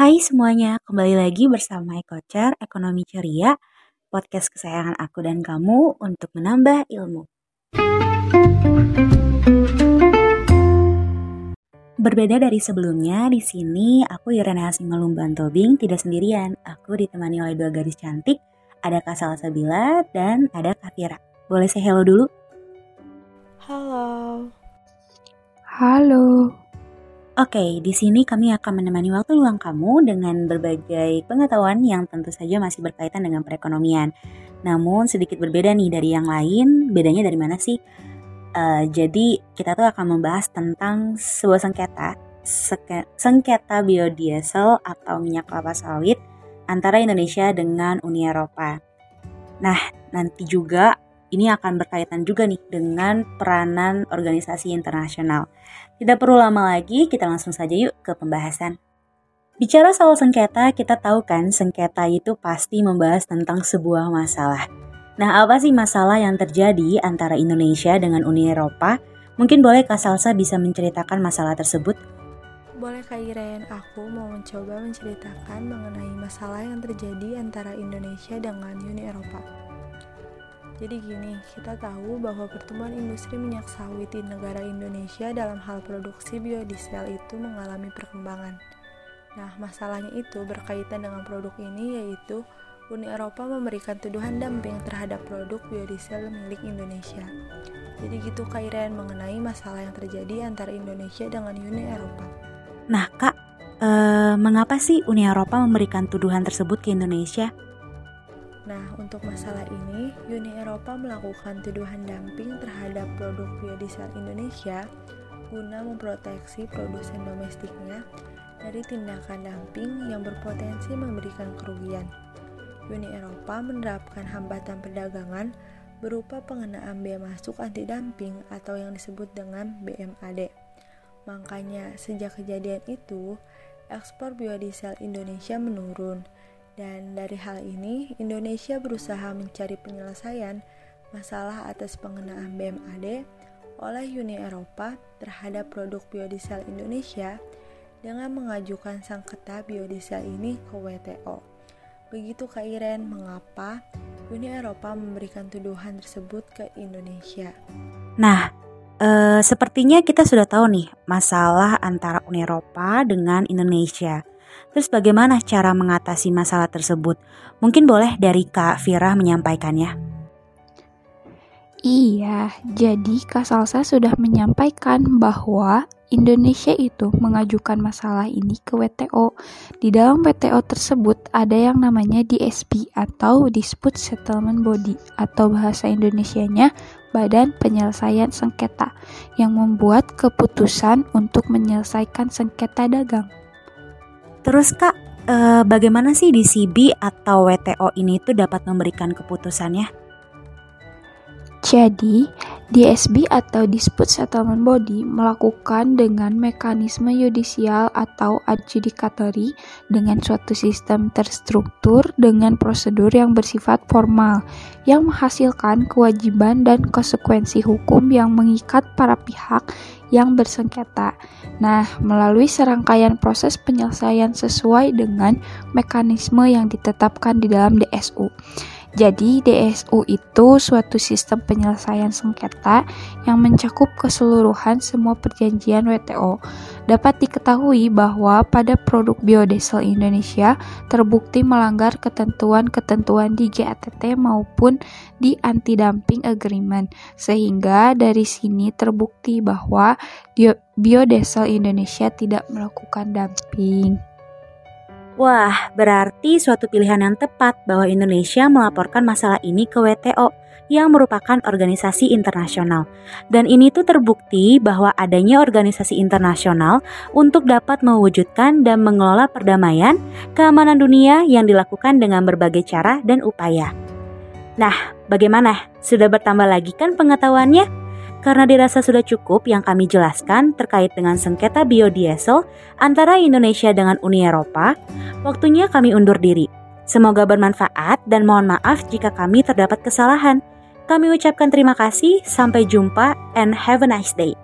Hai semuanya, kembali lagi bersama Ekocer Ekonomi Ceria, podcast kesayangan aku dan kamu untuk menambah ilmu. Berbeda dari sebelumnya, di sini aku Irene Hasingalumban Tobing tidak sendirian. Aku ditemani oleh dua gadis cantik, ada Kak Salsabila dan ada Kak Fira. Boleh saya hello dulu? Halo. Halo. Oke, di sini kami akan menemani waktu luang kamu dengan berbagai pengetahuan yang tentu saja masih berkaitan dengan perekonomian. Namun sedikit berbeda nih dari yang lain. Bedanya dari mana sih? Uh, jadi kita tuh akan membahas tentang sebuah sengketa, sengketa biodiesel atau minyak kelapa sawit antara Indonesia dengan Uni Eropa. Nah, nanti juga ini akan berkaitan juga nih dengan peranan organisasi internasional. Tidak perlu lama lagi, kita langsung saja yuk ke pembahasan. Bicara soal sengketa, kita tahu kan sengketa itu pasti membahas tentang sebuah masalah. Nah, apa sih masalah yang terjadi antara Indonesia dengan Uni Eropa? Mungkin boleh Kak Salsa bisa menceritakan masalah tersebut? Boleh Kak Iren, aku mau mencoba menceritakan mengenai masalah yang terjadi antara Indonesia dengan Uni Eropa. Jadi gini, kita tahu bahwa pertumbuhan industri minyak sawit di negara Indonesia dalam hal produksi biodiesel itu mengalami perkembangan. Nah, masalahnya itu berkaitan dengan produk ini yaitu Uni Eropa memberikan tuduhan dumping terhadap produk biodiesel milik Indonesia. Jadi gitu Kak Iren mengenai masalah yang terjadi antara Indonesia dengan Uni Eropa. Nah Kak, eh, mengapa sih Uni Eropa memberikan tuduhan tersebut ke Indonesia? Untuk masalah ini, Uni Eropa melakukan tuduhan dumping terhadap produk biodiesel Indonesia guna memproteksi produsen domestiknya dari tindakan dumping yang berpotensi memberikan kerugian. Uni Eropa menerapkan hambatan perdagangan berupa pengenaan bea masuk anti dumping atau yang disebut dengan BMAD. Makanya, sejak kejadian itu, ekspor biodiesel Indonesia menurun dan dari hal ini, Indonesia berusaha mencari penyelesaian masalah atas pengenaan BMAD oleh Uni Eropa terhadap produk biodiesel Indonesia dengan mengajukan sengketa biodiesel ini ke WTO. Begitu Kak Iren, mengapa Uni Eropa memberikan tuduhan tersebut ke Indonesia? Nah, e, sepertinya kita sudah tahu nih masalah antara Uni Eropa dengan Indonesia. Terus bagaimana cara mengatasi masalah tersebut? Mungkin boleh dari Kak Fira menyampaikannya. Iya, jadi Kak Salsa sudah menyampaikan bahwa Indonesia itu mengajukan masalah ini ke WTO. Di dalam WTO tersebut ada yang namanya DSP atau Dispute Settlement Body atau bahasa Indonesianya Badan Penyelesaian Sengketa yang membuat keputusan untuk menyelesaikan sengketa dagang. Terus kak, eh, bagaimana sih DCB atau WTO ini tuh dapat memberikan keputusannya? Jadi, DSB atau Dispute Settlement Body melakukan dengan mekanisme yudisial atau adjudicatory dengan suatu sistem terstruktur dengan prosedur yang bersifat formal yang menghasilkan kewajiban dan konsekuensi hukum yang mengikat para pihak yang bersengketa. Nah, melalui serangkaian proses penyelesaian sesuai dengan mekanisme yang ditetapkan di dalam DSU. Jadi, DSU itu suatu sistem penyelesaian sengketa yang mencakup keseluruhan semua perjanjian WTO. Dapat diketahui bahwa pada produk biodiesel Indonesia terbukti melanggar ketentuan-ketentuan di GATT maupun di Anti-Dumping Agreement, sehingga dari sini terbukti bahwa biodiesel Indonesia tidak melakukan dumping. Wah, berarti suatu pilihan yang tepat bahwa Indonesia melaporkan masalah ini ke WTO yang merupakan organisasi internasional. Dan ini tuh terbukti bahwa adanya organisasi internasional untuk dapat mewujudkan dan mengelola perdamaian, keamanan dunia yang dilakukan dengan berbagai cara dan upaya. Nah, bagaimana? Sudah bertambah lagi kan pengetahuannya? Karena dirasa sudah cukup yang kami jelaskan terkait dengan sengketa biodiesel antara Indonesia dengan Uni Eropa, waktunya kami undur diri. Semoga bermanfaat dan mohon maaf jika kami terdapat kesalahan. Kami ucapkan terima kasih, sampai jumpa, and have a nice day.